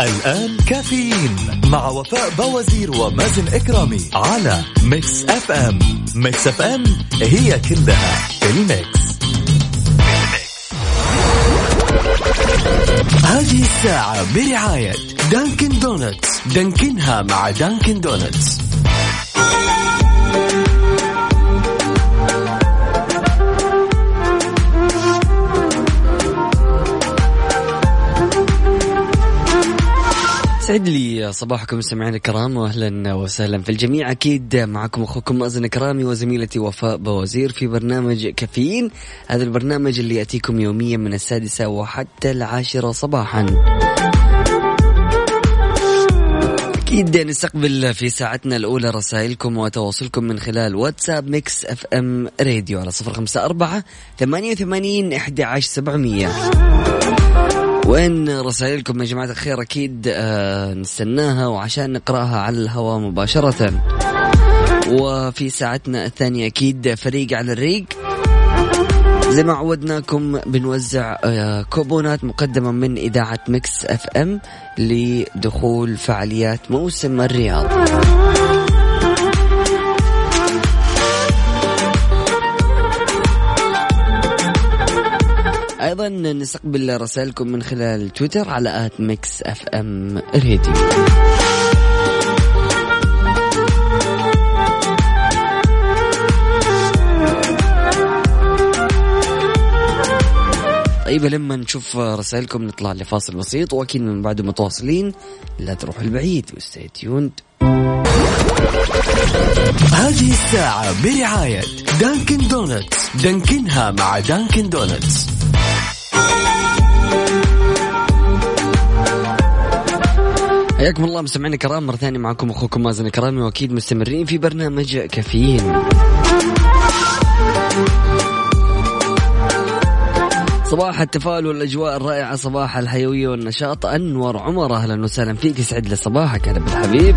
الآن كافيين مع وفاء بوازير ومازن كرامي على Mix FM. Mix FM هي كلها في ال mix. هذه الساعة برعاية Dunkin' Donuts. دانكنها مع Dunkin' Donuts. سعد لي صباحكم مستمعينا الكرام واهلا وسهلا في الجميع. أكيد معكم أخوكم مازن كرامي وزميلتي وفاء بوزير في برنامج كافيين. هذا البرنامج اللي يأتيكم يوميا من السادسة وحتى العاشرة صباحا. أكيد نستقبل في ساعتنا الأولى رسائلكم وتواصلكم من خلال واتساب Mix FM Radio على صفر خمسة أربعة ثمانية وثمانين إحدى عشر سبعمية. وين رسائلكم يا جماعة الخير؟ أكيد آه نستناها وعشان نقرأها على الهواء مباشرة. وفي ساعتنا الثانية أكيد فريق على الريق. زي ما عودناكم بنوزع آه، كوبونات مقدمة من إذاعة Mix FM لدخول فعاليات موسم الرياض. أيضا نستقبل رسائلكم من خلال تويتر على at Mix FM Radio. طيب لما نشوف رسائلكم نطلع لفاصل بسيط وأكيد من بعده متواصلين لا تروحوا البعيد و stay tuned هذه الساعة برعاية Dunkin' Donuts. دانكنها مع Dunkin' Donuts. حياكم الله مستمعينا الكرام مرة ثانية معكم أخوكم مازن كرامي وأكيد مستمرين في برنامج كافيين. صباح التفاؤل والأجواء الرائعة صباح الحيوية والنشاط. أنور عمر أهلا وسهلا فيك يسعد لي صباحك هلا بالحبيب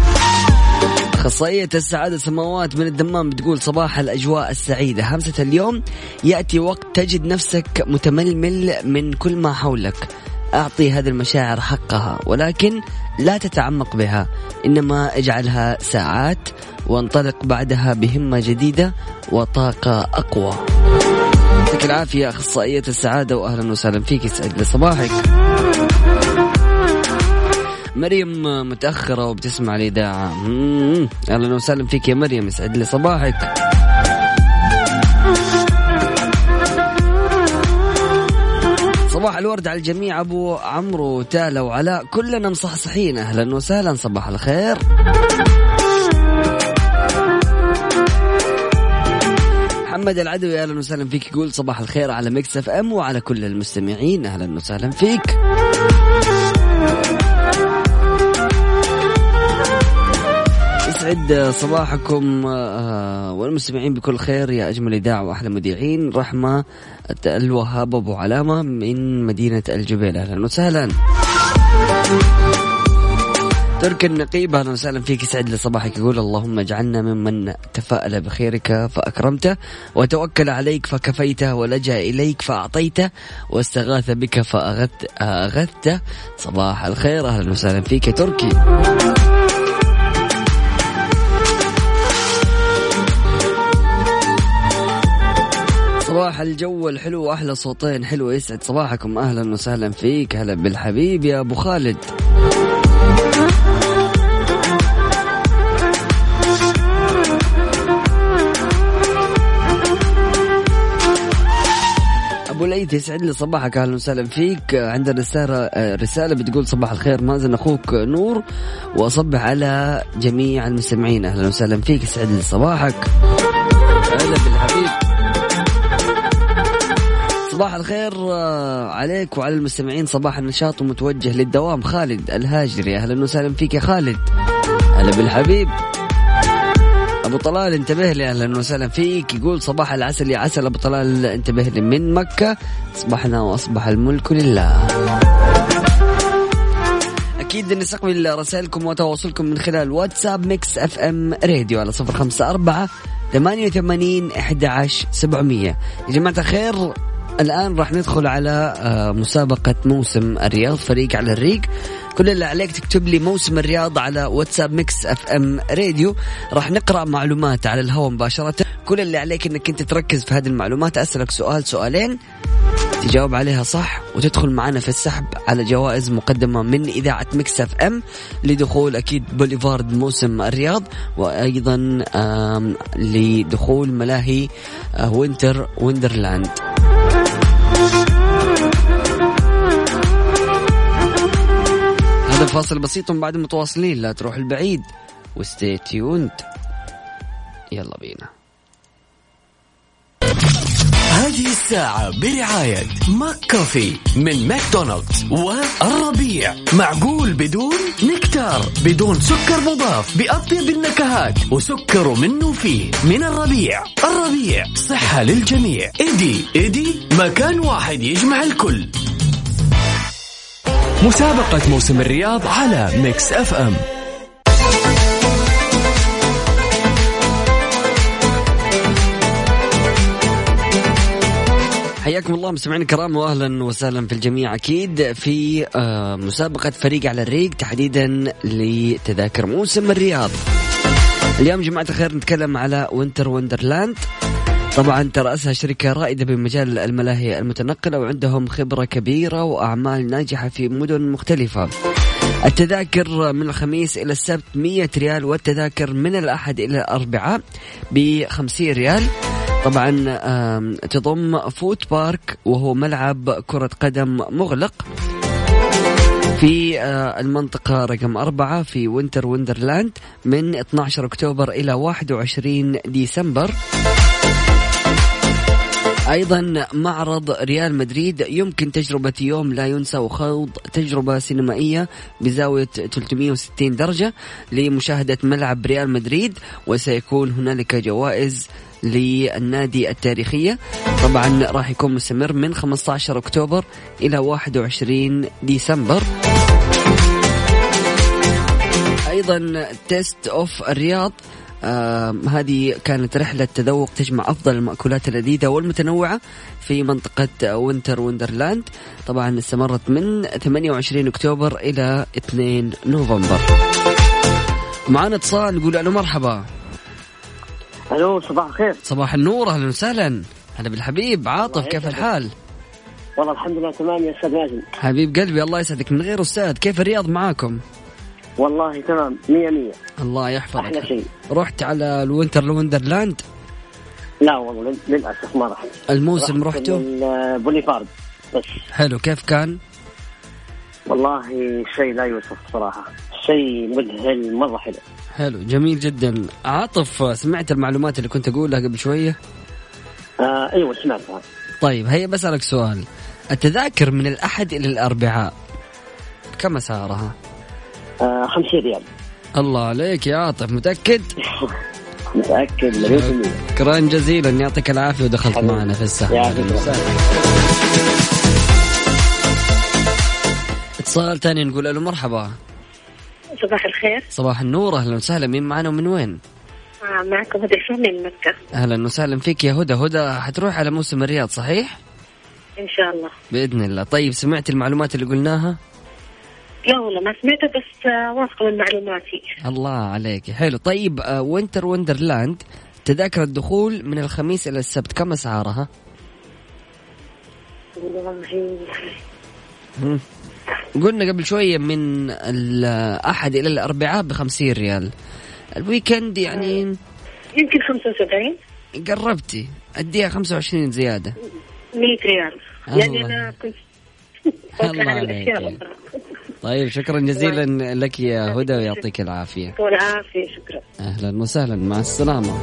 أخصائية السعادة سماوات من الدمام بتقول صباح الأجواء السعيدة. همسة اليوم يأتي وقت تجد نفسك متململ من كل ما حولك. أعطي هذه المشاعر حقها ولكن لا تتعمق بها. إنما اجعلها ساعات وانطلق بعدها بهمة جديدة وطاقة أقوى. يعطيك العافية أخصائية السعادة وأهلا وسهلا فيك. يسعد لي صباحك. مريم متأخرة وبتسمع الإذاعة مم. أهلا وسهلا فيك يا مريم يسعد لي صباحك. صباح الورد على الجميع أبو عمرو تالا وعلاء. كلنا مصحصحين. أهلا وسهلا صباح الخير. محمد العدوي أهلا وسهلا فيك. يقول صباح الخير على Mix FM وعلى كل المستمعين. أهلا وسهلا فيك. يسعد صباحكم آه، والمستمعين بكل خير يا أجمل إذاعة وأحلى مذيعين. رحمة الوهاب أبو علامة من مدينة الجبيل. أهلا وسهلا. ترك النقيب أهلا وسهلا فيك. يسعد لي صباحك. يقول اللهم اجعلنا ممن تفاءل بخيرك فأكرمته وتوكل عليك فكفيته ولجأ إليك فأعطيته واستغاث بك فاغث أغثته. صباح الخير. أهلا وسهلا فيك. يا تركي. صباح الجو الحلو واحلى صوتين حلو يسعد صباحكم. أهلا وسهلا فيك. هلا بالحبيب يا أبو خالد. أبو العيد يسعد لي صباحك. أهلا وسهلا فيك. عندنا رسالة رسالة بتقول صباح الخير. مازن أخوك نور. وأصبح على جميع المستمعين. أهلا وسهلا فيك. يسعد لي صباحك. الخير آه، عليك وعلى المستمعين. صباح النشاط ومتوجه للدوام. خالد الهاجري. أهلا وسهلا فيك يا خالد. هلا بالحبيب. أبو طلال انتبه لي. أهلا وسهلا فيك. يقول صباح العسل يا عسل. أبو طلال انتبه لي. من مكة أصبحنا وأصبح الملك لله. أكيد نستقبل رسائلكم وتواصلكم من خلال واتساب Mix FM Radio على صفر ثمانية وثمانين أحد عشر سبعمية. يا جماعة الخير الآن راح ندخل على آه، مسابقة موسم الرياض فريق على الريق. كل اللي عليك تكتب لي موسم الرياض على واتساب Mix FM Radio. راح نقرأ معلومات على الهواء مباشرة. كل اللي عليك إنك أنت تركز في هذه المعلومات. أسألك سؤال سؤالين. تجاوب عليها صح وتدخل معنا في السحب على جوائز مقدمة من إذاعة Mix FM لدخول أكيد بوليفارد موسم الرياض وأيضا لدخول ملاهي آه، Winter Wonderland. هذا فاصل بسيط ومن بعد متواصلين. لا تروح البعيد. وستي تيوند. يلا بينا. هذه الساعة برعاية ماك كوفي من ماكدونالدز والربيع. معقول بدون نكتار بدون سكر مضاف بأطيب النكهات وسكر منه فيه. من الربيع. الربيع صحة للجميع. إيدي إيدي مكان واحد يجمع الكل. مسابقة موسم الرياض على Mix FM حياكم الله مستمعينا الكرام واهلا وسهلا في الجميع أكيد في آه، مسابقة فريق على الريق تحديدا لتذاكر موسم الرياض. اليوم جماعة الخير نتكلم على Winter Wonderland طبعا ترأسها شركة رائدة بمجال الملاهي المتنقلة وعندهم خبرة كبيرة وأعمال ناجحة في مدن مختلفة. التذاكر من الخميس إلى السبت 100 ريال والتذاكر من الأحد إلى الأربعاء ب 50 ريال. طبعا تضم Foot Park وهو ملعب كرة قدم مغلق. في آه، المنطقة رقم أربعة في Winter Wonderland من 12 أكتوبر إلى 21 ديسمبر. أيضا معرض ريال مدريد يمكن تجربة يوم لا ينسى وخوض تجربة سينمائية بزاوية 360 درجة لمشاهدة ملعب ريال مدريد وسيكون هنالك جوائز للنادي التاريخية. طبعا راح يكون مستمر من 15 أكتوبر إلى 21 ديسمبر. أيضا Taste of الرياض آه هذه كانت رحلة تذوق تجمع أفضل المأكولات اللذيذة والمتنوعة في منطقة Winter Wonderland. طبعا استمرت من 28 أكتوبر إلى 2 نوفمبر. معانا اتصال نقول ألو مرحبا. ألو صباح الخير. صباح النور أهلا وسهلا. هلا بالحبيب عاطف كيف الحال؟ والله الحمد لله تمام يا أستاذ مازن حبيب قلبي الله يسعدك. من غير أستاذ كيف الرياض معاكم؟ والله تمام مية مية. الله يحفظك. شيء. رحت على ال Winter Wonderland لا والله لل- للأسف ما رحت. الموسم رحت رحتوا البوليفارد بس. حلو كيف كان؟ والله شيء لا يوصف صراحة. شيء مذهل مرة حلو. حلو جميل جدا. عاطف سمعت المعلومات اللي كنت أقولها قبل شوية؟ آه أيوه سمعتها. طيب هيا بسألك سؤال. التذاكر من الأحد إلى الأربعاء؟ كم أسعارها؟ آه 50 ريال الله عليك يا عاطف متأكد؟ المية شكرا جزيلا يعطيك العافية ودخلت حبيبي. معنا في السحب. اتصال ثاني نقول له مرحبا صباح الخير صباح النور أهلا وسهلا مين معنا ومن وين؟ آه معكم هدى الفهم من مكة أهلا وسهلا فيك يا هدى هدى حتروح على موسم الرياض صحيح؟ إن شاء الله بإذن الله طيب سمعت المعلومات اللي قلناها؟ لا والله ما سمعته بس آه واثقة من معلوماتي. الله عليك. حلو. طيب آه، Winter Wonderland تذاكر الدخول من الخميس إلى السبت كم اسعارها؟ والله. قلنا قبل شوية من الأحد إلى الأربعاء بخمسين ريال. ال weekend يعني يمكن 75 قربتي. أديها خمسة وعشرين زيادة. 100 ريال. لأني الله. أنا كنت الله عليك. طيب شكرا جزيلا لك يا هدى ويعطيك العافية. والعافية شكرا. أهلا وسهلا مع السلامة.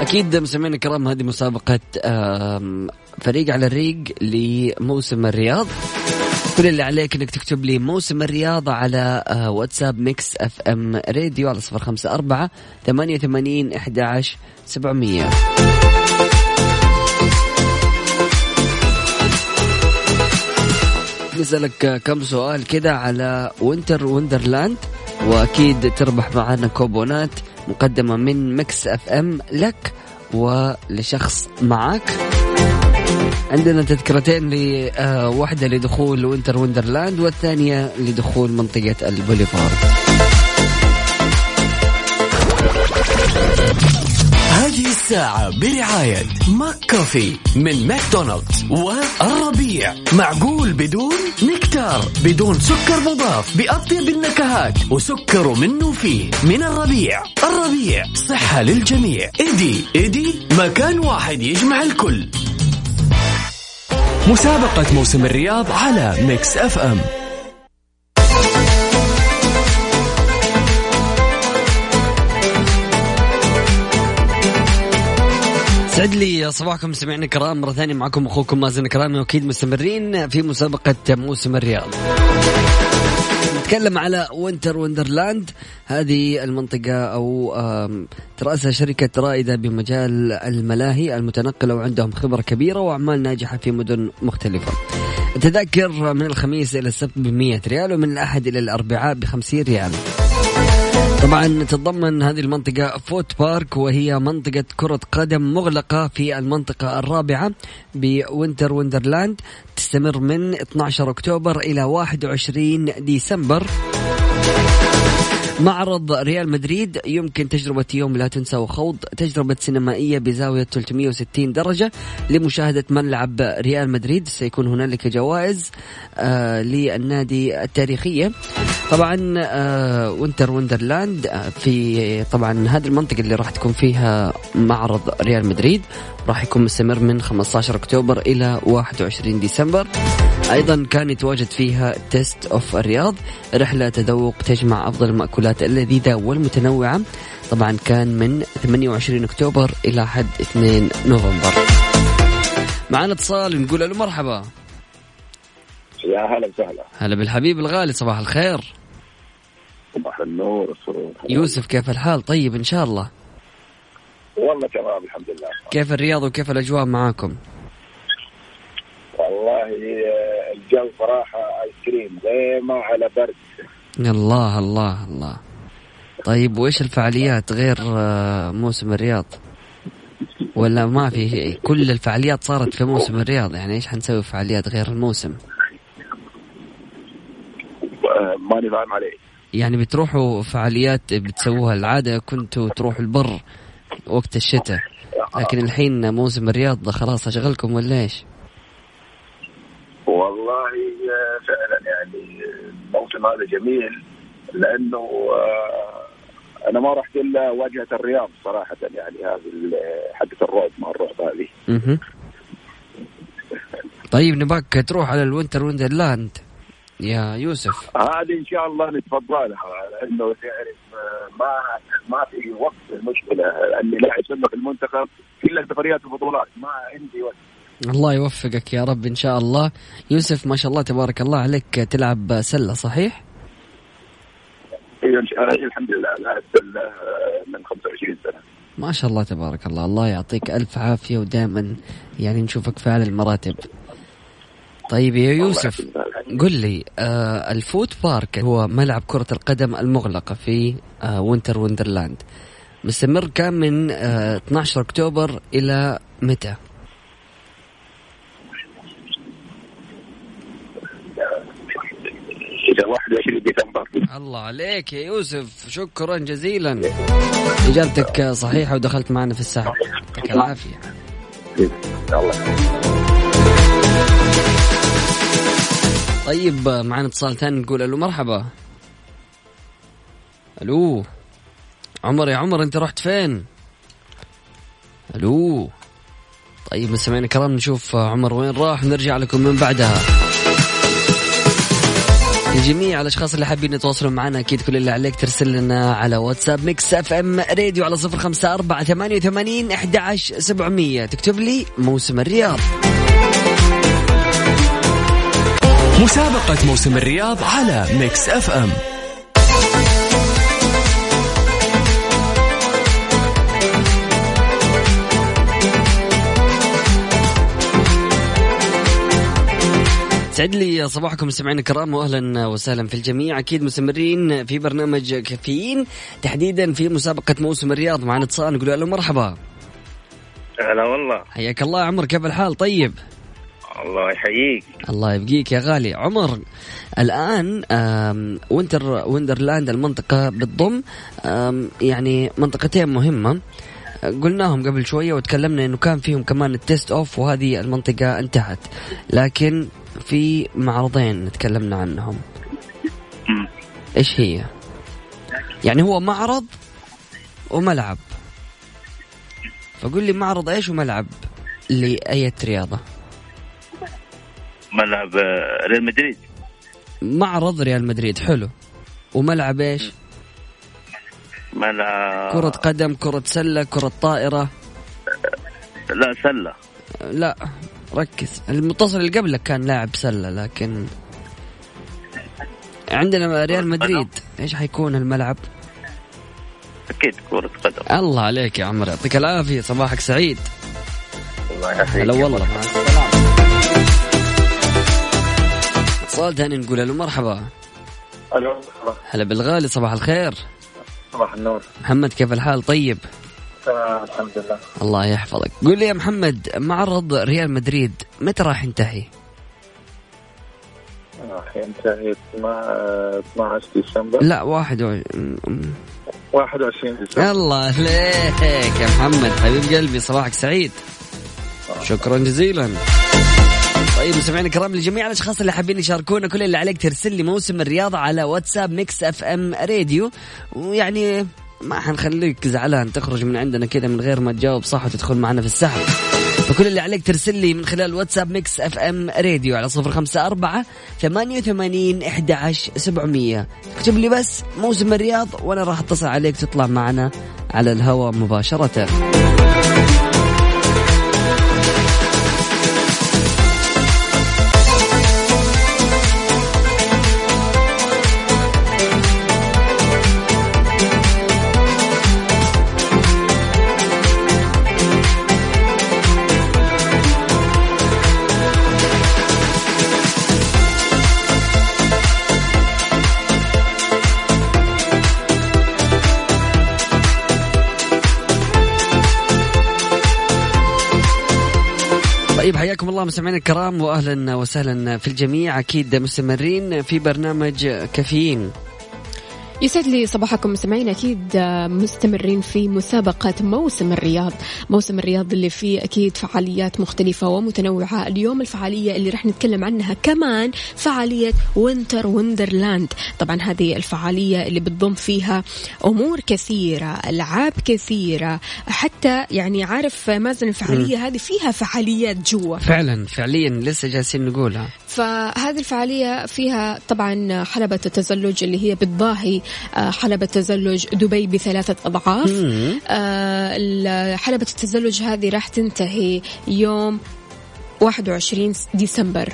أكيد مستمعينا الكرام هذه مسابقة آم، فريق على الريق لموسم الرياض. كل اللي عليك إنك تكتب لي موسم الرياض على آه، واتساب Mix FM Radio على صفر خمسة أربعة ثمانية وثمانين أحد عشر سبعمية. نسألك كم سؤال كده على Winter Wonderland وأكيد تربح معنا كوبونات مقدمة من Mix FM لك ولشخص معك عندنا تذكرتين الواحدة لدخول Winter Wonderland والثانية لدخول منطقة البوليفارد. الساعة برعاية ماك كوفي من ماكدونالدز والربيع. معقول بدون نكتار بدون سكر مضاف بأطيب النكهات وسكر منه فيه. من الربيع. الربيع صحة للجميع. إيدي إيدي مكان واحد يجمع الكل. مسابقة موسم الرياض على ميكس أف أم. سعد لي صباحكم سمعنا كرام مرة ثانية معكم أخوكم مازن كرامي وأكيد مستمرين في مسابقة موسم الرياض. نتكلم على Winter Wonderland هذه المنطقة أو ترأسها شركة رائدة بمجال الملاهي المتنقلة وعندهم خبرة كبيرة وأعمال ناجحة في مدن مختلفة. التذاكر من الخميس إلى السبت ب 100 ريال ومن الأحد إلى الأربعاء ب 50 ريال. طبعا تتضمن هذه المنطقة Foot Park وهي منطقة كرة قدم مغلقة في المنطقة الرابعة ب Winter Wonderland تستمر من 12 أكتوبر إلى 21 ديسمبر. معرض ريال مدريد يمكن تجربة يوم لا تنسى وخوض تجربة سينمائية بزاوية 360 درجة لمشاهدة ملعب ريال مدريد. سيكون هنالك جوائز آه للنادي التاريخية. طبعا آه Winter Wonderland آه في طبعا هذه المنطقة اللي راح تكون فيها معرض ريال مدريد راح يكون مستمر من 15 أكتوبر إلى 21 ديسمبر. أيضا كان يتواجد فيها Taste of الرياض رحلة تذوق تجمع أفضل المأكولات اللذيذة والمتنوعة. طبعا كان من 28 أكتوبر إلى حد 2 نوفمبر. معنا اتصال نقول له مرحبا. يا هلا وسهلا. هلا بالحبيب الغالي صباح الخير. صباح النور والسرور يوسف كيف الحال؟ طيب إن شاء الله. والله تمام الحمد لله. كيف الرياض وكيف الأجواء معاكم؟ والله آه، الجو صراحة ايس كريم غيمة على برد. الله الله الله. طيب وإيش الفعاليات غير آه، موسم الرياض؟ ولا ما في؟ كل الفعاليات صارت في موسم الرياض؟ يعني إيش حنسوي فعاليات غير الموسم؟ آه، ماني فاهم عليه يعني بتروحوا فعاليات بتسووها. العادة كنتوا تروحوا البر وقت الشتاء لكن الحين موسم الرياض خلاص أشغلكم ولا إيش؟ والله فعلا يعني الموسم هذا جميل لأنه آه، أنا ما رحت إلا واجهة الرياض صراحة يعني هذه حقة الرعب مع الرعب هذه. طيب نباك تروح على ال Winter Wonderland؟ يا يوسف. هذه إن شاء الله نتفضى لها لأنه تعرف آه، ما ما في وقت المشكلة اني لاعب سله في المنتخب كلها سفريات وبطولات ما عندي وقت. الله يوفقك يا رب إن شاء الله. يوسف ما شاء الله تبارك الله عليك تلعب سلة صحيح؟ الله الحمد لله لاعب سله آه، من 25 سنة. ما شاء الله تبارك الله. الله يعطيك ألف عافية ودائما يعني نشوفك في أعلى المراتب. طيب يا يوسف قل لي آه ال Foot Park هو ملعب كرة القدم المغلقة في آه Winter Wonderland. مستمر كان من آه 12 أكتوبر إلى متى؟ إلى 21 ديسمبر. الله عليك يا يوسف شكرا جزيلا. إجابتك صحيحة ودخلت معنا في السحب يعطيك العافية. الله طيب معنا اتصال ثاني نقول ألو مرحبا. ألو. عمر يا عمر أنت رحت فين؟ ألو. طيب مستمعينا الكرام نشوف عمر وين راح نرجع لكم من بعدها. لجميع الأشخاص اللي حابين يتواصلوا معنا أكيد كل اللي عليك ترسل لنا على واتساب ميكس إف إم راديو على صفر خمسة أربعة ثمانية وثمانين أحد عشر سبعمية. تكتب لي موسم الرياض. مسابقة موسم الرياض على ميكس اف ام يسعد لي صباحكم مستمعينا الكرام واهلا وسهلا في الجميع. أكيد مستمرين في برنامج كافيين. تحديدا في مسابقة موسم الرياض معنا اتصال نقول له مرحبا. هلا والله. حياك الله عمر كيف الحال؟ طيب. الله يحييك. الله يبقيك يا غالي. عمر الآن Winter Wonderland المنطقة بتضم يعني منطقتين مهمة. قلناهم قبل شوية وتكلمنا إنه كان فيهم كمان ال Taste of وهذه المنطقة انتهت. لكن في معرضين تكلمنا عنهم. إيش هي؟ يعني هو معرض وملعب. فقول لي معرض إيش وملعب لأية رياضة؟ ملعب آه، ريال مدريد. معرض ريال مدريد حلو. وملعب إيش؟ ملعب. كرة قدم كرة سلة كرة طائرة. لا سلة. لا ركز. المتصل اللي قبلك كان لاعب سلة لكن عندنا ريال مدريد. إيش حيكون الملعب؟ أكيد كرة قدم. الله عليك يا عمر يعطيك العافية صباحك سعيد. الله يحييك هلا والله مع السلامة. اتصال ثاني نقول له مرحبا. ألو هلا بالغالي صباح الخير. صباح النور. محمد كيف الحال؟ طيب. تمام الحمد لله. الله يحفظك. قول لي يا محمد معرض ريال مدريد متى راح ينتهي؟ راح ينتهي 12 ديسمبر. لا واحد و... 21 ديسمبر. الله عليك يا محمد. حبيب قلبي صباحك سعيد. شكرا جزيلا. طيب مستمعينا الكرام لجميع الاشخاص اللي حابين يشاركونا كل اللي عليك ترسل لي موسم الرياض على واتساب ميكس اف ام راديو. ويعني ما حنخليك زعلان تخرج من عندنا كذا من غير ما تجاوب صح وتدخل معنا في السحب. فكل اللي عليك ترسل لي من خلال واتساب ميكس اف ام راديو على صفر خمسة أربعة ثمانية وثمانين عشر سبعمية. اكتب لي بس موسم الرياض وأنا راح أتصل عليك تطلع معنا على الهواء مباشرة. مستمعينا الكرام واهلا وسهلا في الجميع. أكيد مستمرين في برنامج كافيين. يسعد لي صباحكم مستمعين. أكيد مستمرين في مسابقة موسم الرياض، موسم الرياض اللي فيه أكيد فعاليات مختلفة ومتنوعة، اليوم الفعالية اللي راح نتكلم عنها كمان فعالية Winter Wonderland، طبعا هذه الفعالية اللي بتضم فيها أمور كثيرة، ألعاب كثيرة، حتى يعني عارف مازن الفعالية هذه فيها فعاليات جوا. فعلا فعليا لسه جالسين نقولها. فهذه الفعالية فيها طبعا حلبة التزلج اللي هي بتضاهي آه، حلبة تزلج دبي بثلاثة أضعاف. آه، حلبة التزلج هذه راح تنتهي يوم 21 ديسمبر.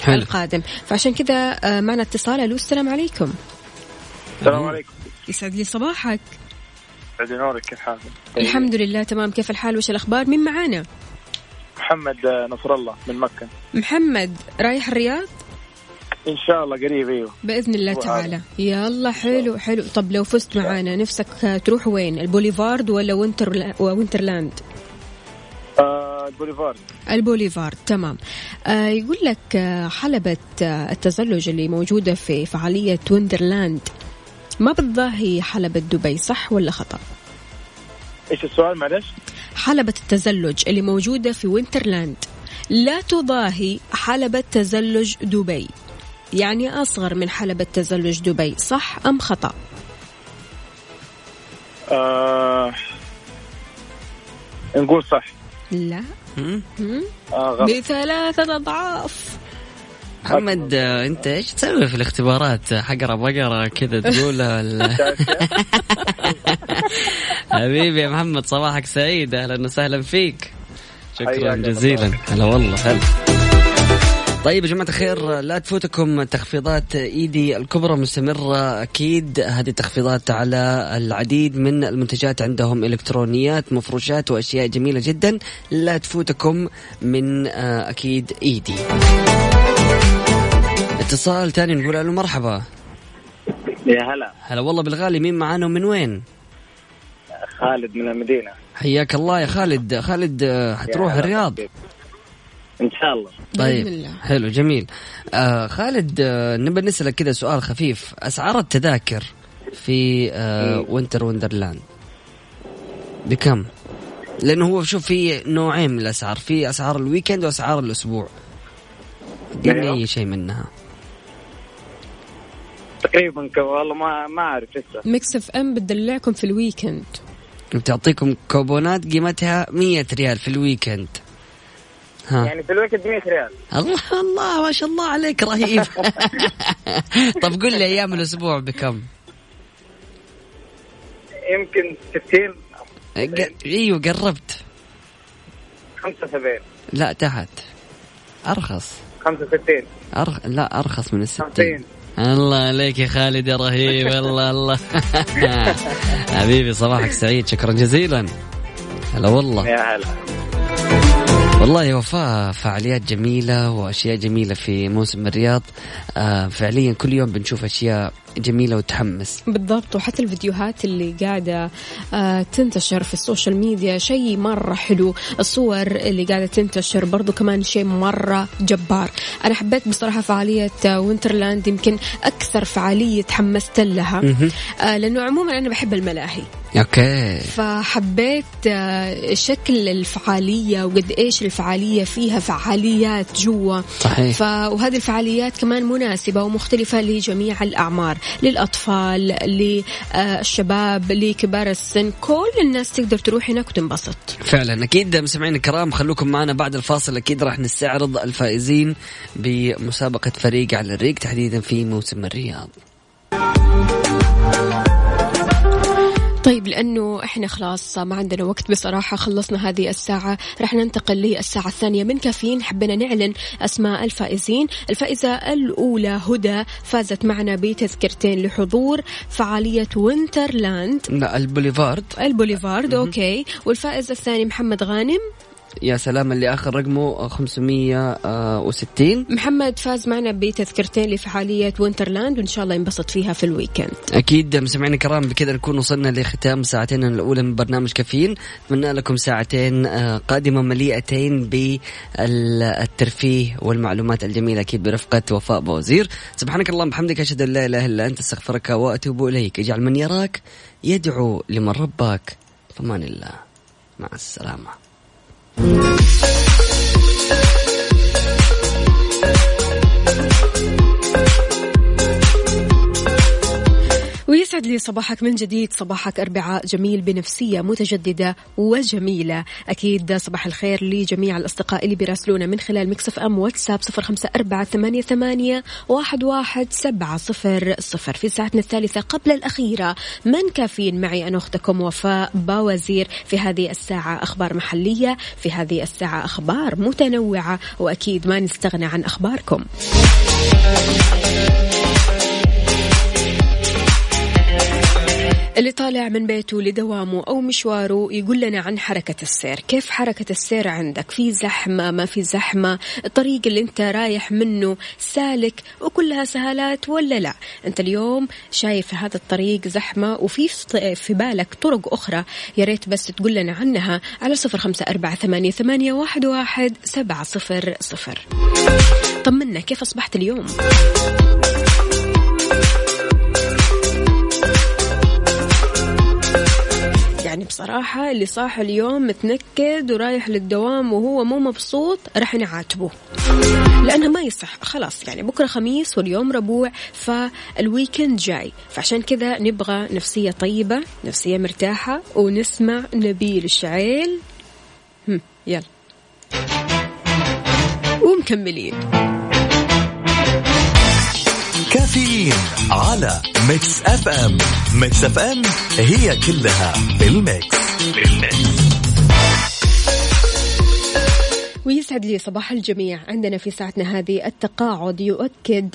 حلو. القادم. فعشان كذا آه، معنا اتصال. ألو السلام عليكم. السلام عليكم. يسعد لي صباحك. سعد نورك كيف حالك؟ الحمد لله تمام. كيف الحال؟ وش الأخبار؟ مين معانا؟ محمد نصر الله من مكة. محمد رايح الرياض؟ إن شاء الله قريب إيوه. بإذن الله. تعالى. يلا حلو حلو. طب لو فزت معانا نفسك تروح وين؟ البوليفارد ولا Winter Wonderland؟ آه البوليفارد. البوليفارد تمام. آه يقول لك آه حلبة آه التزلج اللي موجودة في فعالية Wonderland ما بتضاهي حلبة دبي صح ولا خطأ؟ إيش السؤال؟ معلش؟ حلبة التزلج اللي موجودة في Winterland. لا تضاهي حلبة تزلج دبي. يعني أصغر من حلبة تزلج دبي صح أم خطأ؟ آه نقول صح. لا؟ آه غلط. بثلاثة أضعاف. محمد أنت إيش تسوي في الاختبارات؟ حقرا بقرا كذا تقول ولا- حبيبي يا محمد صباحك سعيد. أهلا وسهلا فيك. شكرا. جزيلا. هلا والله هلا. طيب يا جماعة الخير لا تفوتكم تخفيضات إيدي الكبرى مستمرة أكيد. هذه التخفيضات على العديد من المنتجات عندهم إلكترونيات مفروشات وأشياء جميلة جدا. لا تفوتكم من آه، أكيد إيدي. اتصال تاني نقول له مرحبا. يا هلا. هلا والله بالغالي مين معانا ومن وين؟ خالد من المدينة. حياك الله يا خالد. خالد آه، حتروح. الرياض؟ إن شاء الله. طيب. الله. حلو جميل. آه خالد آه نبغى نسألك كذا سؤال خفيف. أسعار التذاكر في آه Winter Wonderland بكم؟ لأنه هو شوف في نوعين من الأسعار. في أسعار ال weekend وأسعار الأسبوع. اديني أيوه. أي شيء منها. تقريبا والله ما ما أعرف لسه ميكس اف ام بتدلعكم في الويكند بتعطيكم كوبونات قيمتها 100 ريال في ال weekend. ها. يعني في الوقت 100 ريال. الله الله ما شاء الله عليك رهيب. طب قل لي أيام الأسبوع بكم؟ يمكن 60 ق- إيوه قربت. 75 لا تحت. أرخص. 65 أرخ... لا أرخص من الستين. 50 الله عليك يا خالد يا رهيب الله الله. حبيبي صباحك سعيد شكرا جزيلا. هلا والله. يا هلا. والله يا وفاء فعاليات جميلة وأشياء جميلة في موسم الرياض. آه فعليا كل يوم بنشوف أشياء جميلة وتحمس. بالضبط وحتى الفيديوهات اللي قاعدة آه، تنتشر في ال social media شيء مرة حلو. الصور اللي قاعدة تنتشر برضو كمان شيء مرة جبار. أنا حبيت بصراحة فعالية آه، Winterland يمكن أكثر فعالية تحمست لها. آه، لأنه عموما أنا بحب الملاهي. okay. فحبيت آه، شكل الفعالية وقد إيش الفعالية فيها فعاليات جوا. صحيح. ف... وهذه الفعاليات كمان مناسبة ومختلفة لجميع الأعمار. للأطفال للشباب لكبار السن كل الناس تقدر تروح هناك وتنبسط. فعلا. أكيد مستمعينا الكرام خلوكم معنا بعد الفاصل. أكيد راح نستعرض الفائزين بمسابقة فريق على الريق تحديدا في موسم الرياض. طيب لأنه إحنا خلاص ما عندنا وقت بصراحة خلصنا هذه الساعة رح ننتقل للساعة الثانية من كافيين. حبينا نعلن أسماء الفائزين. الفائزة الأولى هدى فازت معنا بتذكرتين لحضور فعالية وينترلاند. لا البوليفارد. البوليفارد okay. والفائز الثاني محمد غانم. يا سلام اللي آخر رقمه 560 محمد فاز معنا بتذكرتين لفعالية Winterland وإن شاء الله ينبسط فيها في ال weekend. أكيد مستمعينا الكرام بكذا نكون وصلنا لختام ساعتين الأولى من برنامج كافيين. اتمنى لكم ساعتين آه، قادمة مليئتين بالترفيه والمعلومات الجميلة أكيد برفقة وفاء بوزير. سبحانك اللهم وبحمدك أشهد أن لا إله إلا أنت أستغفرك وأتوب إليك. اجعل من يراك يدعو لمن رباك فمان الله. مع السلامة. Thank you. ويسعد لي صباحك من جديد. صباحك أربعاء جميل بنفسية متجددة وجميلة. أكيد صباح الخير لجميع الأصدقاء اللي بيراسلونا من خلال مكسف أم واتساب صفر خمسة أربعة ثمانية, ثمانية واحد, واحد سبعة صفر صفر. في ساعتنا الثالثة قبل الأخيرة من كافيين معي أنا أختكم وفاء باوزير. في هذه الساعة أخبار محلية في هذه الساعة أخبار متنوعة وأكيد ما نستغنى عن أخباركم. اللي طالع من بيته لدوامه أو مشواره يقول لنا عن حركة السير. كيف حركة السير عندك؟ في زحمة ما في زحمة؟ الطريق اللي أنت رايح منه سالك وكلها سهالات ولا لا؟ أنت اليوم شايف هذا الطريق زحمة وفي في بالك طرق أخرى. يا ريت بس تقول لنا عنها على صفر خمسة أربعة ثمانية, ثمانية واحد, واحد سبعة صفر صفر. طمنا كيف أصبحت اليوم؟ يعني بصراحة اللي صاح اليوم متنكد ورايح للدوام وهو مو مبسوط راح نعاتبه. لأنه ما يصح. خلاص يعني بكرة خميس واليوم ربوع فال weekend جاي. فعشان كذا نبغى نفسية طيبة نفسية مرتاحة ونسمع نبيل الشعيل. يلا. ومكملين. كافيين على Mix FM Mix FM هي كلها بال Mix بال Mix ويسعد لي صباح الجميع. عندنا في ساعتنا هذه التقاعد يؤكد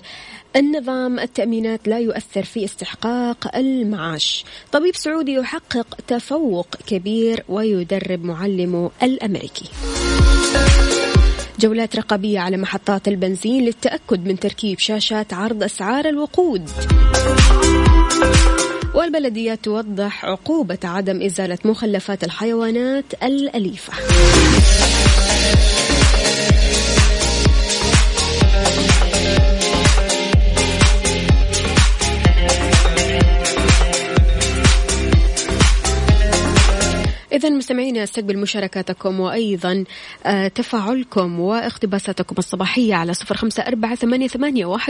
النظام التأمينات لا يؤثر في استحقاق المعاش. طبيب سعودي يحقق تفوق كبير ويدرب معلمه الأمريكي. جولات رقابية على محطات البنزين للتأكد من تركيب شاشات عرض أسعار الوقود. والبلديات توضح عقوبة عدم إزالة مخلفات الحيوانات الأليفة. إذا مستمعينا أستقبل مشاركاتكم وأيضا آه، تفاعلكم واقتباساتكم الصباحية على صفر خمسة أربعة ثمانية,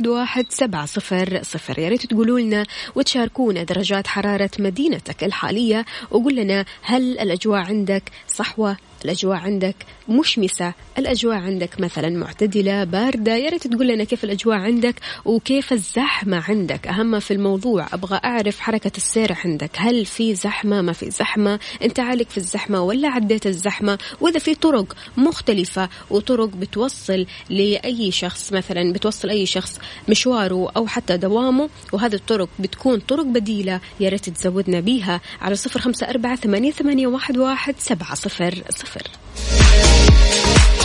واحد سبعة صفر صفر. يا ريت تقولوا لنا وتشاركونا درجات حرارة مدينتك الحالية وقول لنا هل الأجواء عندك صحوة الأجواء عندك مشمسة الأجواء عندك مثلا معتدلة باردة يا ريت تقول لنا كيف الأجواء عندك وكيف الزحمة عندك. أهم في الموضوع أبغى أعرف حركة السير عندك هل في زحمة ما في زحمة أنت عالق في الزحمة ولا عديت الزحمة؟ وإذا في طرق مختلفة وطرق بتوصل لأي شخص مثلا بتوصل أي شخص مشواره أو حتى دوامه وهذه الطرق بتكون طرق بديلة يا ريت تزودنا بيها على صفر خمسة أربعة ثمانية, ثمانية واحد, واحد سبعة صفر صفر. صفر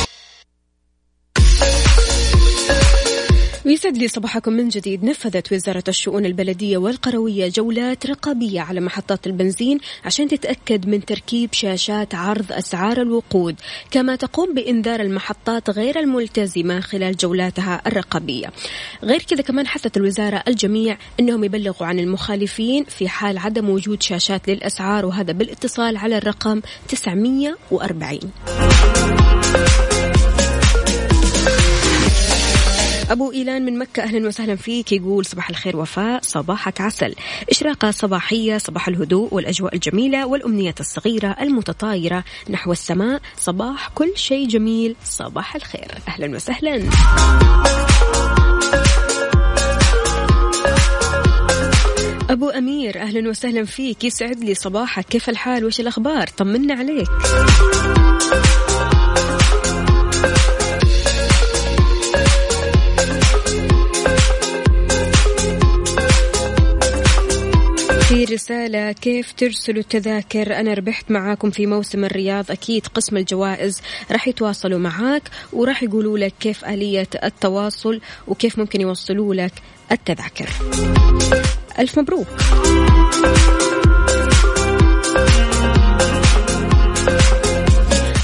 ويسعد لي صباحكم من جديد. نفذت وزارة الشؤون البلدية والقروية جولات رقابية على محطات البنزين عشان تتأكد من تركيب شاشات عرض أسعار الوقود كما تقوم بإنذار المحطات غير الملتزمة خلال جولاتها الرقابية. غير كذا كمان حثت الوزارة الجميع أنهم يبلغوا عن المخالفين في حال عدم وجود شاشات للأسعار وهذا بالإتصال على الرقم 940 أبو إيلان من مكة أهلا وسهلا فيك. يقول صباح الخير وفاء. صباحك عسل. إشراقة صباحية صباح الهدوء والأجواء الجميلة والأمنيات الصغيرة المتطايرة نحو السماء. صباح كل شيء جميل. صباح الخير. أهلا وسهلا. أبو أمير أهلا وسهلا فيك. يسعد لي صباحك. كيف الحال؟ وش الأخبار؟ طمنا عليك. رسالة كيف ترسلوا التذاكر؟ أنا ربحت معاكم في موسم الرياض أكيد قسم الجوائز راح يتواصلوا معاك وراح يقولوا لك كيف آلية التواصل وكيف ممكن يوصلوا لك التذاكر. ألف مبروك.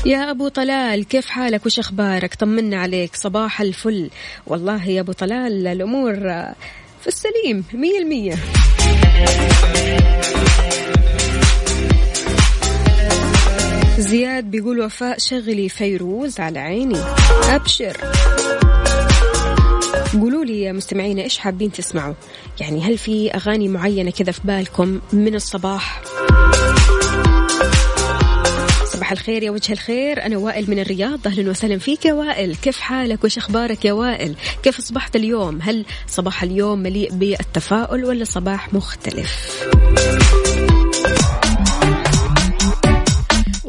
يا أبو طلال كيف حالك؟ وش أخبارك؟ طمنا عليك صباح الفل. والله يا أبو طلال الأمور في السليم مية المية زياد بيقول وفاء شغلي فيروز على عيني. أبشر. قولوا لي يا مستمعينا إيش حابين تسمعوا؟ يعني هل في أغاني معينة كذا في بالكم من الصباح؟ صباح الخير يا وجه الخير. أنا وائل من الرياض. أهلا وسهلا فيك يا وائل. كيف حالك؟ وش أخبارك يا وائل؟ كيف أصبحت اليوم؟ هل صباح اليوم مليء بالتفاؤل ولا صباح مختلف؟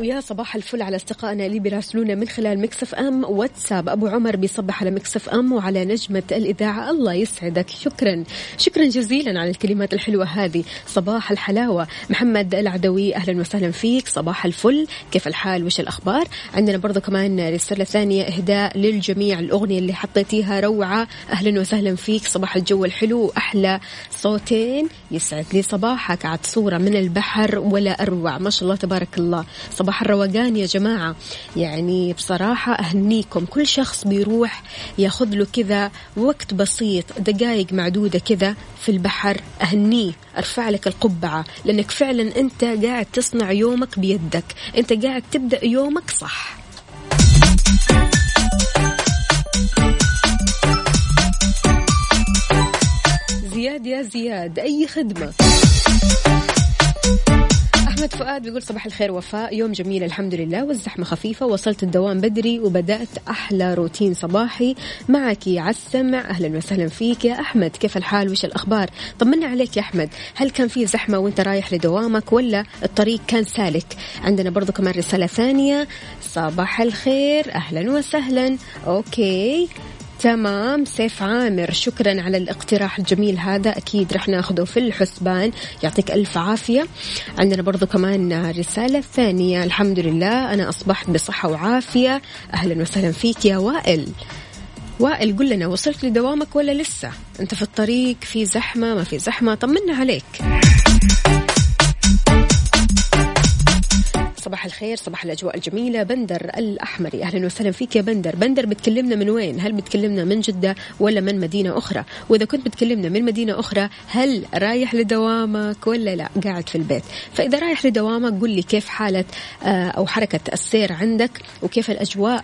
ويا صباح الفل على أصدقائنا اللي بيراسلونا من خلال Mix FM واتساب. أبو عمر بيصبح على Mix FM وعلى نجمة الإذاعة. الله يسعدك. شكرا. شكرا جزيلا على الكلمات الحلوة هذه. صباح الحلاوة. محمد العدوي أهلا وسهلا فيك. صباح الفل. كيف الحال؟ وش الأخبار؟ عندنا برضو كمان رسالة ثانية إهداء للجميع. الأغنية اللي حطيتيها روعة. أهلا وسهلا فيك. صباح الجو الحلو. أحلى صوتين. يسعد لي صباحك. عاد صوره من البحر ولا أروع. ما شاء الله تبارك الله. صباح صباح الروقان يا جماعة. يعني بصراحة أهنيكم. كل شخص بيروح ياخذ له كذا وقت بسيط دقائق معدودة كذا في البحر. أهنيه أرفع لك القبعة لأنك فعلا أنت قاعد تصنع يومك بيدك. أنت قاعد تبدأ يومك صح. زياد يا زياد أي خدمة؟ أحمد فؤاد بيقول صباح الخير وفاء. يوم جميل الحمد لله. والزحمة خفيفة وصلت الدوام بدري وبدأت أحلى روتين صباحي. معك على السمع أهلا وسهلا فيك يا أحمد. كيف الحال؟ وش الأخبار؟ طمنا عليك يا أحمد. هل كان في زحمة وأنت رايح لدوامك ولا الطريق كان سالك؟ عندنا برضو كمان رسالة ثانية. صباح الخير أهلا وسهلا. okay. تمام سيف عامر شكرا على الاقتراح الجميل هذا. أكيد رح ناخذه في الحسبان. يعطيك ألف عافية. عندنا برضو كمان رسالة ثانية. الحمد لله أنا أصبحت بصحة وعافية. أهلا وسهلا فيك يا وائل. وائل قل لنا وصلت لدوامك ولا لسه؟ أنت في الطريق في زحمة ما في زحمة طمنا عليك. صباح الخير صباح الأجواء الجميلة. بندر الأحمري أهلا وسهلا فيك يا بندر. بندر بتكلمنا من وين؟ هل بتكلمنا من جدة ولا من مدينة أخرى؟ وإذا كنت بتكلمنا من مدينة أخرى هل رايح لدوامك ولا لا؟ قاعد في البيت. فإذا رايح لدوامك قل لي كيف حالة آه، أو حركة السير عندك وكيف الأجواء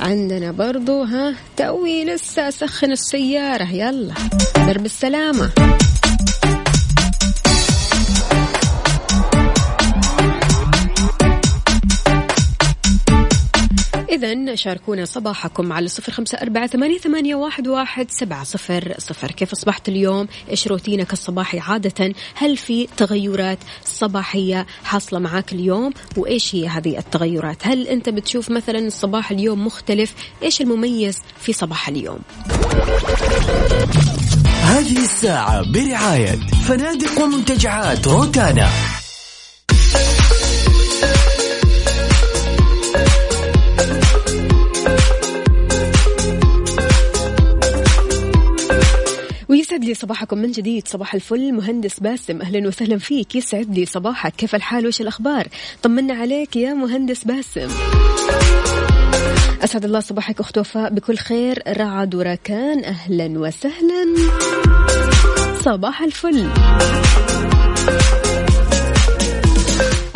عندنا برضو. ها توي لسه أسخن السيارة. يلا درب السلامة. إذا شاركونا صباحكم على صفر خمسة أربعة ثمانية, واحد, واحد سبعة صفر صفر. كيف أصبحت اليوم؟ إيش روتينك الصباحي؟ عادة هل في تغيرات صباحية حاصلة معاك اليوم؟ وإيش هي هذه التغيرات؟ هل أنت بتشوف مثلا الصباح اليوم مختلف؟ إيش المميز في صباح اليوم؟ هذه الساعة برعاية فنادق ومنتجعات روتانا. لي صباحكم من جديد. صباح الفل. مهندس باسم أهلا وسهلا فيك. يسعد لي صباحك. كيف الحال؟ وش الأخبار؟ طمنا عليك يا مهندس باسم. أسعد الله صباحك أخت وفاء. بكل خير. رعد وركان. أهلا وسهلا. صباح الفل.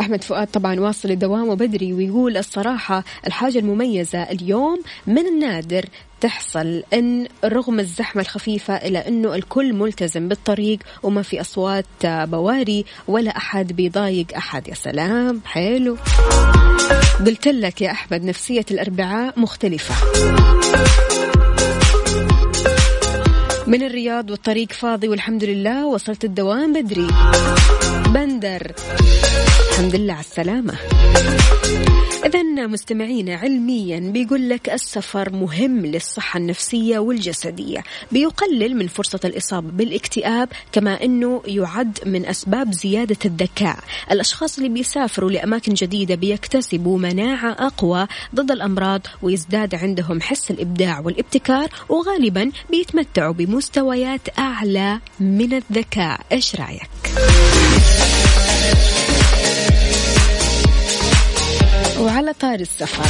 أحمد فؤاد طبعا واصل الدوام بدري ويقول الصراحة الحاجة المميزة اليوم من النادر تحصل إن رغم الزحمة الخفيفة إلا إنه الكل ملتزم بالطريق وما في أصوات بواري ولا أحد بيضايق أحد. يا سلام. حلو. قلت لك يا أحمد نفسية الأربعاء مختلفة. من الرياض والطريق فاضي والحمد لله وصلت الدوام بدري. بندر. الحمد لله على السلامة. إذا مستمعينا علميا بيقول لك السفر مهم للصحة النفسية والجسدية. بيقلل من فرصة الإصابة بالاكتئاب كما أنه يعد من أسباب زيادة الذكاء. الأشخاص اللي بيسافروا لأماكن جديدة بيكتسبوا مناعة أقوى ضد الأمراض ويزداد عندهم حس الإبداع والابتكار وغالبا بيتمتعوا بمستويات أعلى من الذكاء. إيش رأيك؟ وعلى طار السفر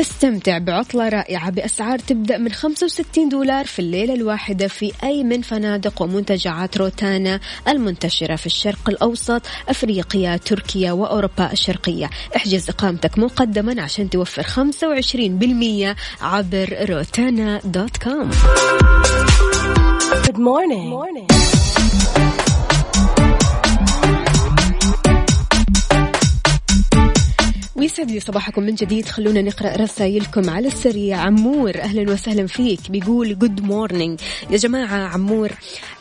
استمتع بعطلة رائعة بأسعار تبدأ من 65 دولار في الليلة الواحدة في أي من فنادق ومنتجعات روتانا المنتشرة في الشرق الأوسط أفريقيا تركيا وأوروبا الشرقية احجز إقامتك مقدما عشان توفر 25% عبر روتانا دوت كوم Good morning. Good morning. ويسعد لي صباحكم من جديد. خلونا نقرأ رسائلكم على السريع. عمور أهلا وسهلا فيك. بيقول good morning يا جماعة عمور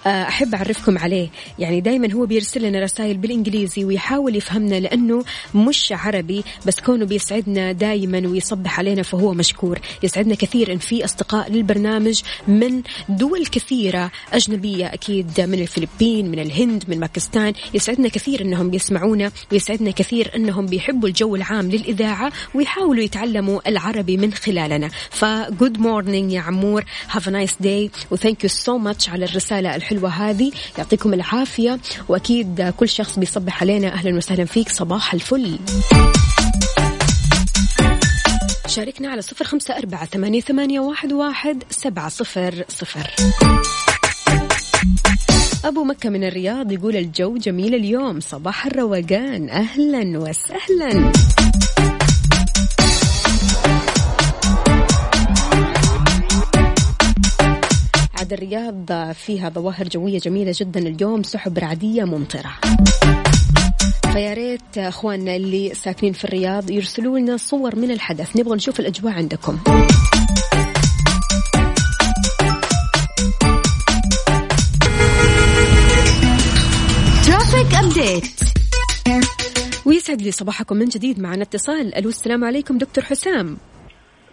أحب أعرفكم عليه. يعني دائما هو بيرسل لنا رسائل بالإنجليزي ويحاول يفهمنا لأنه مش عربي بس كونه بيسعدنا دائما ويصبح علينا فهو مشكور. يسعدنا كثير ان في أصدقاء للبرنامج من دول كثيرة أجنبية أكيد من الفلبين من الهند من باكستان. يسعدنا كثير إنهم بيسمعونا ويسعدنا كثير إنهم بيحبوا الجو العام للإذاعة ويحاولوا يتعلموا العربي من خلالنا. ف good morning يا عمور have a nice day و thank you so much على الرسالة الحلوه هذه. يعطيكم العافية. وأكيد كل شخص بيصبح علينا. أهلا وسهلا فيك. صباح الفل. شاركنا على صفر خمسة أربعة ثمانية, ثمانية واحد, واحد سبعة صفر صفر. أبو مكة من الرياض يقول الجو جميل اليوم. صباح الروقان. أهلا وسهلا. عاد الرياض فيها ظواهر جوية جميلة جدا اليوم سحب رعدية ممطرة. فيا ريت اخواننا اللي ساكنين في الرياض يرسلوا لنا صور من الحدث. نبغى نشوف الأجواء عندكم. traffic update ويسعد لي صباحكم من جديد. معنا اتصال. ألو السلام عليكم دكتور حسام.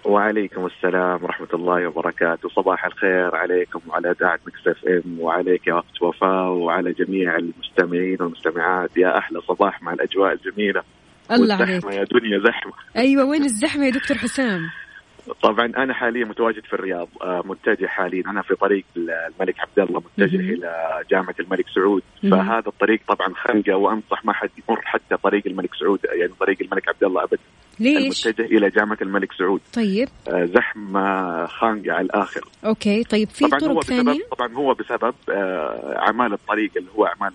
وعليكم السلام ورحمة الله وبركاته. صباح الخير عليكم وعلى إذاعة Mix FM وعليك يا أخت وفاء وعلى جميع المستمعين والمستمعات. يا أحلى صباح مع الأجواء الجميلة الله عليك. والزحمة يا دنيا زحمة. أيوه وين الزحمة يا دكتور حسام؟ طبعا أنا حاليا متواجد في الرياض آه، متجه حاليا. أنا في طريق الملك عبد الله متجه مهم. إلى جامعة الملك سعود. فهذا الطريق طبعا خنقة وأنصح ما حد يمر حتى طريق الملك سعود يعني طريق الملك عبد الله أبدا. ليش؟ المتجه إلى جامعة الملك سعود. طيب. آه، زحمة خانقة على الآخر. أوكي طيب في طبعا هو طرق بسبب ثانية؟ طبعا هو بسبب آه، أعمال الطريق اللي هو أعمال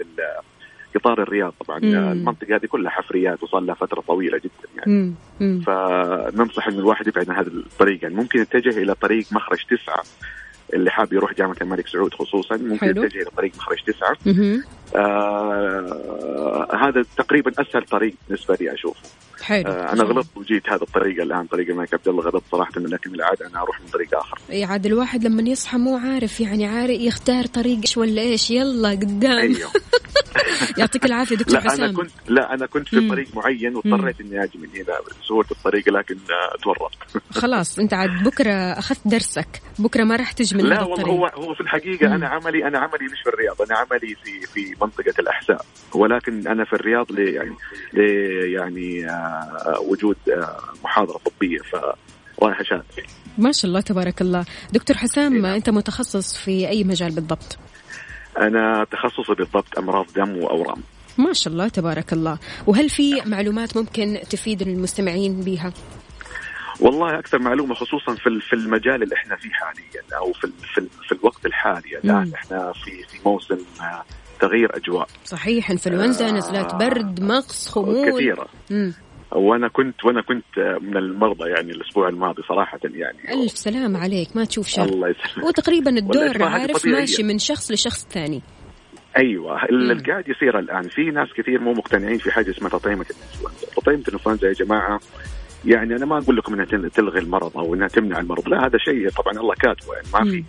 قطار الرياض طبعا مم. المنطقة هذه كلها حفريات وصار لها فترة طويلة جدا يعني مم. مم. فننصح إن الواحد يبعد عن هذا الطريق يعني ممكن يتجه إلى طريق مخرج تسعة اللي حاب يروح جامعة الملك سعود خصوصا ممكن حلو. يتجه إلى طريق مخرج تسعة. آه هذا تقريبا أسهل طريق بالنسبة لي أشوفه حلو. آه أنا غلطت وجيت هذا الطريق الآن طريق الملك عبد الله غلطت صراحة لكن العاده أنا أروح من طريق آخر. أي عاد الواحد لما يصحى مو عارف يعني عارف يختار طريق إيش ولا إيش. يلا قدام. أيوه. يعطيك العافية دكتور لا أنا حسام. كنت لا أنا كنت في. طريق معين واضطريت إني أجي من هنا سهوله الطريق لكن آه، تورطت. خلاص أنت عاد بكرة أخذت درسك. بكرة ما راح تجي من لا والله هو هو في الحقيقة مم. أنا عملي أنا عملي مش في الرياض أنا عملي في في منطقة الاحساء ولكن أنا في الرياض لي يعني لي يعني وجود آه محاضرة طبية ف رايح اشارك ما شاء الله تبارك الله. دكتور حسام نعم. أنت متخصص في أي مجال بالضبط؟ أنا تخصصي بالضبط أمراض دم وأورام. ما شاء الله تبارك الله. وهل في معلومات ممكن تفيد المستمعين بها والله أكثر معلومة خصوصا في في المجال اللي إحنا فيه حاليا أو في في, في الوقت الحالي. الآن. إحنا في في موسم آه، تغيير أجواء. صحيح إنفلونزا آه. نزلات برد مغص خمول. كثيرة. مم. وأنا كنت وأنا كنت من المرضى يعني الأسبوع الماضي صراحة يعني. ألف سلام عليك ما تشوف شر. الله يسلمك. وتقريبا الدور عارف. ماشي من شخص لشخص ثاني. أيوه اللي قاعد يصير الآن في ناس كثير مو مقتنعين في حاجة اسمها تطعيمة الانفلونزا، تطعيمة الانفلونزا يا جماعة يعني أنا ما أقول لكم إنها تل- تلغي المرض أو إنها تمنع المرض، لا هذا شيء طبعا الله كاتبه يعني ما في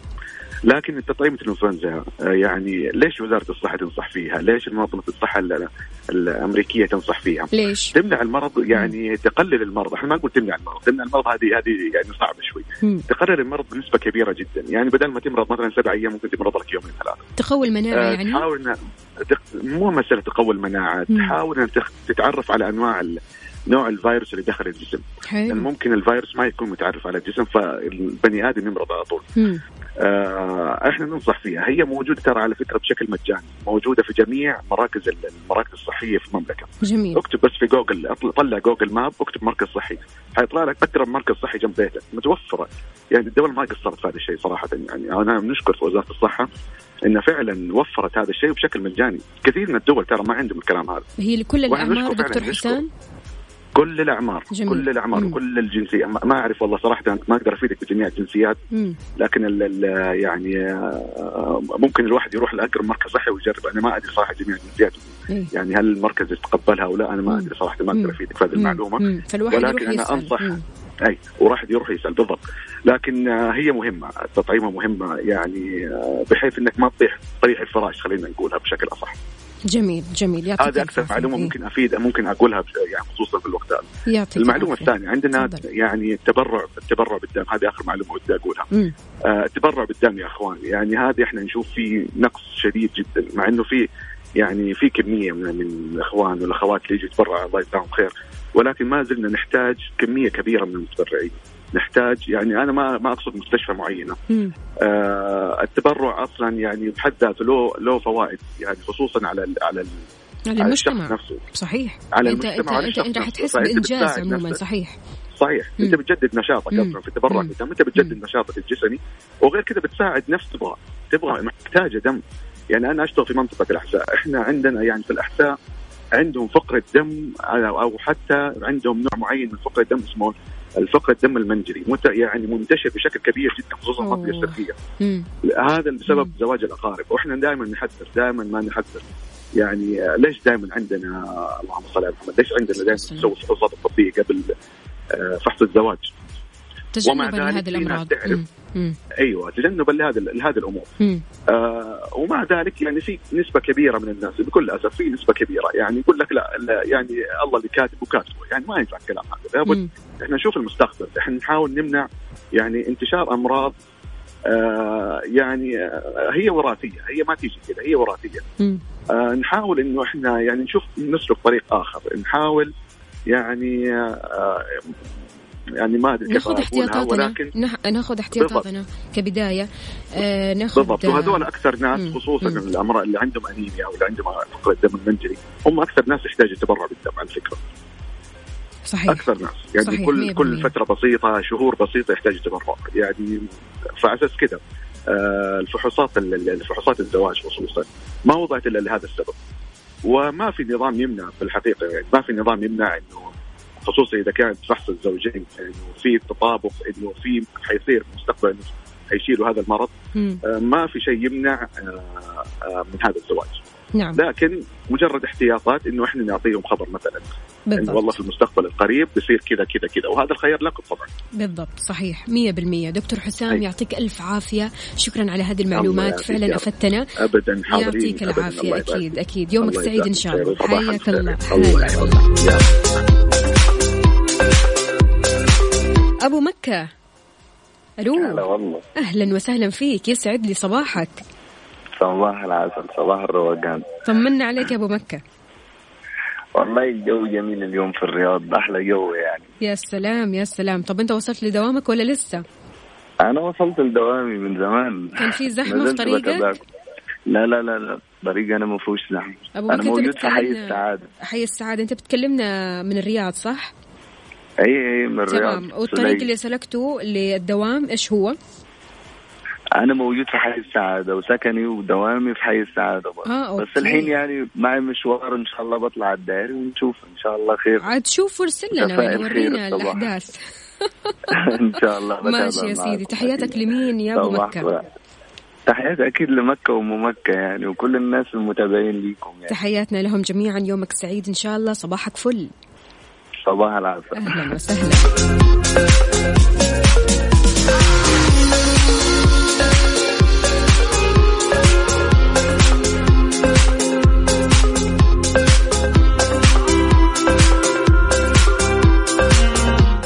لكن تطعيمه الانفلونزا آه، يعني ليش وزارة الصحة تنصح فيها؟ ليش منظمه الصحة ال- الأمريكية تنصح فيها؟ ليش؟ تمنع المرض يعني تقلل المرض، إحنا ما نقول تمنع المرض، تمنع المرض هذه هذه يعني صعبة شوي، مم. تقلل المرض بنسبة كبيرة جدا، يعني بدل ما تمرض مثلا سبع أيام ممكن تمرض لك يومين ثلاثة. تقوي المناعة آه، يعني تحاول مو مسألة تقوي المناعة مم. تحاول تتعرف على أنواع ال- نوع الفيروس اللي دخل الجسم. لأن حلو ممكن الفيروس ما يكون متعرف على الجسم فالبني آدم يمرض على طول. آه إحنا ننصح فيها. هي موجودة ترى على فكرة بشكل مجاني موجودة في جميع مراكز ال- المراكز الصحية في المملكة. جميل. اكتب بس في جوجل طلع جوجل ماب اكتب مركز صحي. حيطلع لك اقرب مركز صحي جنب بيتك. متوفرة. يعني الدول ما قصرت في هذا الشيء صراحة. يعني أنا نشكر في وزارة الصحة انها فعلا وفرت هذا الشيء بشكل مجاني. كثير من الدول ترى ما عندهم الكلام هذا. هي لكل فعلاً، دكتور نشكر. كل الأعمار جميل. كل الأعمار مم. وكل الجنسيات ما أعرف والله صراحة ما أقدر أفيدك بجميع الجنسيات مم. لكن ال ال يعني آه، ممكن الواحد يروح لأقرب مركز صحي ويجرب أنا ما أدري صراحة جميع الجنسيات إيه. يعني هل المركز يتقبلها أو لا أنا ما أدري صراحة ما أقدر أفيدك في هذه المعلومة مم. ولكن أنا انصح مم. أي وراح يروح يسأل بالضبط لكن آه، هي مهمة التطعيمه مهمة يعني آه، بحيث إنك ما تطيح طريح الفراش خلينا نقولها بشكل أصح جميل جميل يعطيك هذه أكثر. معلومة إيه. ممكن افيد ممكن أقولها يعني خصوصا في الوقت هذا المعلومة. الثانية عندنا تفضل. يعني التبرع التبرع بالدم هذه آخر معلومة ودي أقولها مم. آه، التبرع بالدم يا أخوان يعني هذه إحنا نشوف فيه نقص شديد جدا مع إنه في يعني في كمية من, من الأخوان والأخوات اللي يجوا يتبرعوا الله يجزاهم خير ولكن ما زلنا نحتاج كمية كبيرة من المتبرعين نحتاج يعني أنا ما ما أقصد مستشفى معينة مم. آه التبرع أصلا يعني بحد ذاته له له فوائد يعني خصوصا على ال على ال على المجتمع نفسه صحيح على انت المجتمع انت انت, أنت. تحس بانجاز عموما. صحيح صحيح مم. أنت بتجدد نشاطك مم. أصلا في التبرع مم. بالدم أنت بتجدد نشاطك الجسمي وغير كذا بتساعد نفس تبغى تبغى محتاجة دم يعني أنا أشتغل في منطقة الاحساء إحنا عندنا يعني في الاحساء عندهم فقره دم أو حتى عندهم نوع معين من فقره الدم اسمه الفقره الدم المنجلي مت يعني منتشر بشكل كبير جدا خصوصا في المنطقة. الشرقيه مم. هذا بسبب زواج الأقارب. وإحنا دائما نحذر دائما ما نحذر. يعني ليش دائما عندنا اللهم صل على محمد ليش عندنا دائما نسوي الفحوصات الطبية قبل آه، فحص الزواج؟ تجنبا ذلك لهذه الأمراض. تعرف مم. أيوه تجنبا لهذه لهذه الأمور. مم. آه ومع ذلك يعني في نسبة كبيرة من الناس بكل أسف في نسبة كبيرة. يعني يقول لك لا, لا يعني الله اللي كاتب وكاتبه. يعني ما ينفع الكلام هذا. لابد. إحنا نشوف المستقبل. إحنا نحاول نمنع يعني انتشار أمراض آه يعني آه هي وراثية. هي ما تيجي كذا هي وراثية. مم. آه نحاول إنه إحنا يعني نشوف نسلك طريق آخر. نحاول يعني آه يعني ما أدري كيف ناخذ احتياطاتنا. ولكن ناخذ احتياطاتنا كبداية. آه ناخذ بالضبط. وهذول أكثر ناس مم. خصوصا مم. الامراض اللي عندهم أنيميا أو اللي عندهم فقر الدم المنجلي هم أكثر ناس يحتاجوا تبرع بالدم على فكرة. صحيح. أكثر ناس. يعني صحيح، كل 100%. كل فترة بسيطة شهور بسيطة يحتاج تبرع يعني فعلى أساس كذا آه، الفحوصات ال- ال- الفحوصات الزواج خصوصا ما وضعت إلا لهذا السبب. وما في نظام يمنع في الحقيقة يعني ما في نظام يمنع إنه خصوصا إذا كانت فحص الزوجين إنه في تطابق إنه في حيصير في المستقبل إنه حيشيلوا هذا المرض مم. آه، ما في شيء يمنع آه، آه، من هذا الزواج. نعم. لكن مجرد احتياطات إنه إحنا نعطيهم خبر مثلا بالضبط. والله في المستقبل القريب بيصير كذا كذا كذا وهذا الخير لكم طبعا. بالضبط صحيح 100% دكتور حسام أي. يعطيك ألف عافية. شكرا على هذه المعلومات فعلا. أفدتنا. ابدا حاضرين يعطيك العافية أكيد. أكيد. يومك سعيد إن شاء الله. حياك. الله. الله أبو مكة. ألو. هلا والله. أهلا وسهلا فيك. يسعد لي صباحك. صباح العسل صباح الروقان. طمنا عليك يا أبو مكة. والله الجو جميل اليوم في الرياض أحلى جو يعني. يا سلام يا سلام. طب أنت وصلت لدوامك ولا لسه؟ أنا وصلت لدوامي من زمان. كان في زحمة في طريقك. لا لا لا لا. طريق أنا ما فيهوش زحمة. أنا موجود في حي السعادة. حي السعادة. أنت بتكلمنا من الرياض صح؟ اي أي من الرياض. تمام. والطريق. اللي سلكته للدوام إيش هو؟ أنا موجود في حي السعادة وسكني ودوامي في حي السعادة برضه. آه، بس okay. الحين يعني معي مشوار إن شاء الله بطلع على الدائري ونشوف إن شاء الله خير. عاد شوف وارسل لنا يعني ورينا. الأحداث. إن شاء الله. ماشي يا سيدي. تحياتك لمين يا أبو مكة. تحياتي أكيد لمكة وام مكه يعني وكل الناس المتابعين ليكم يعني. تحياتنا لهم جميعا. يومك سعيد إن شاء الله. صباحك فل. صباح العسل. أهلا وسهلا.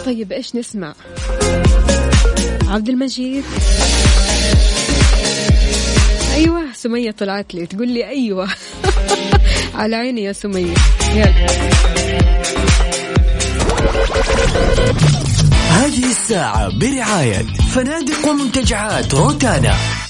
طيب إيش نسمع؟ عبد المجيد. أيوه سمية طلعت لي. تقول لي أيوه. على عيني يا سمية. يلا. الساعة برعاية فنادق ومنتجعات روتانا.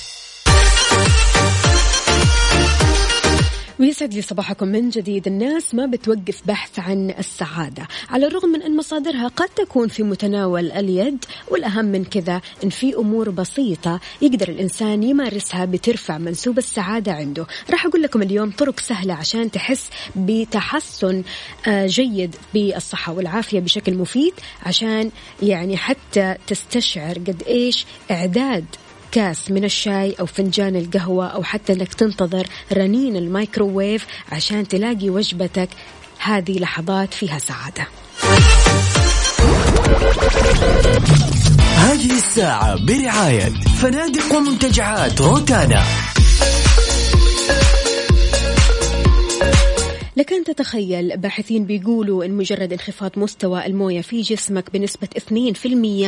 ويسعد لي صباحكم من جديد. الناس ما بتوقف بحث عن السعادة على الرغم من أن مصادرها قد تكون في متناول اليد والأهم من كذا أن في أمور بسيطة يقدر الإنسان يمارسها بترفع منسوب السعادة عنده. راح أقول لكم اليوم طرق سهلة عشان تحس بتحسن آه، جيد بالصحة والعافية بشكل مفيد عشان يعني حتى تستشعر قد إيش إعداد كاس من الشاي أو فنجان القهوة أو حتى أنك تنتظر رنين الميكروويف عشان تلاقي وجبتك. هذه لحظات فيها سعادة. هذه الساعة برعاية فنادق ومنتجعات روتانا. لك أن تتخيل باحثين بيقولوا أن مجرد انخفاض مستوى الموية في جسمك بنسبة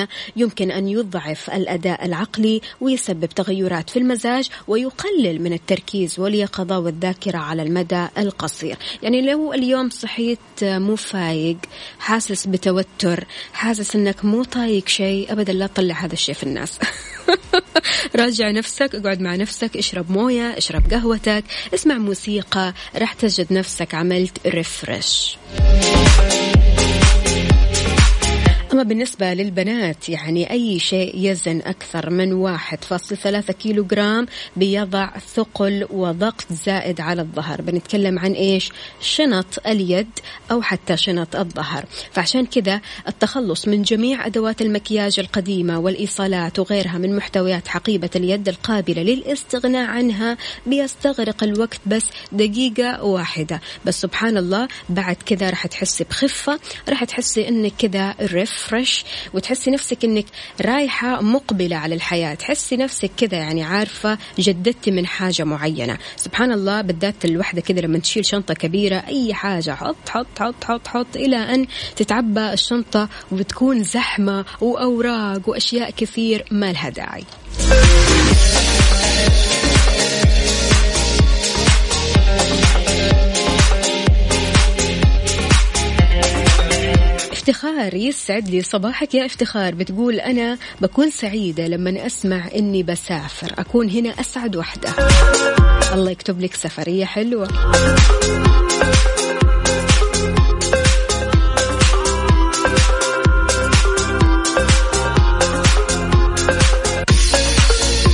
2% يمكن أن يضعف الأداء العقلي ويسبب تغيرات في المزاج ويقلل من التركيز واليقظة والذاكرة على المدى القصير. يعني لو اليوم صحيت مو فايق حاسس بتوتر حاسس أنك مو طايق شيء أبدا لا تطلع هذا الشيء في الناس. راجع نفسك اقعد مع نفسك اشرب موية اشرب قهوتك اسمع موسيقى راح تجد نفسك عملت ريفرش أما بالنسبة للبنات يعني أي شيء يزن أكثر من واحد فاصل ثلاثة كيلو جرام بيضع ثقل وضغط زائد على الظهر. بنتكلم عن إيش؟ شنط اليد أو حتى شنط الظهر. فعشان كذا التخلص من جميع أدوات المكياج القديمة والإيصالات وغيرها من محتويات حقيبة اليد القابلة للاستغناء عنها بيستغرق الوقت بس دقيقة واحدة. بس سبحان الله بعد كذا راح تحسي بخفة راح تحسي إنك كذا ريفرش وتحسي نفسك إنك رايحة مقبلة على الحياة. تحسي نفسك كذا يعني عارفة جددتي من حاجة معينة. سبحان الله بالذات الوحدة كذا لما تشيل شنطة كبيرة أي حاجة حط حط حط حط حط إلى أن تتعبى الشنطة وبتكون زحمة وأوراق وأشياء كثير ما لها داعي. افتخار يسعد لي صباحك يا افتخار. بتقول أنا بكون سعيدة لما أسمع إني بسافر. أكون هنا أسعد وحدة. الله يكتب لك سفرية حلوة.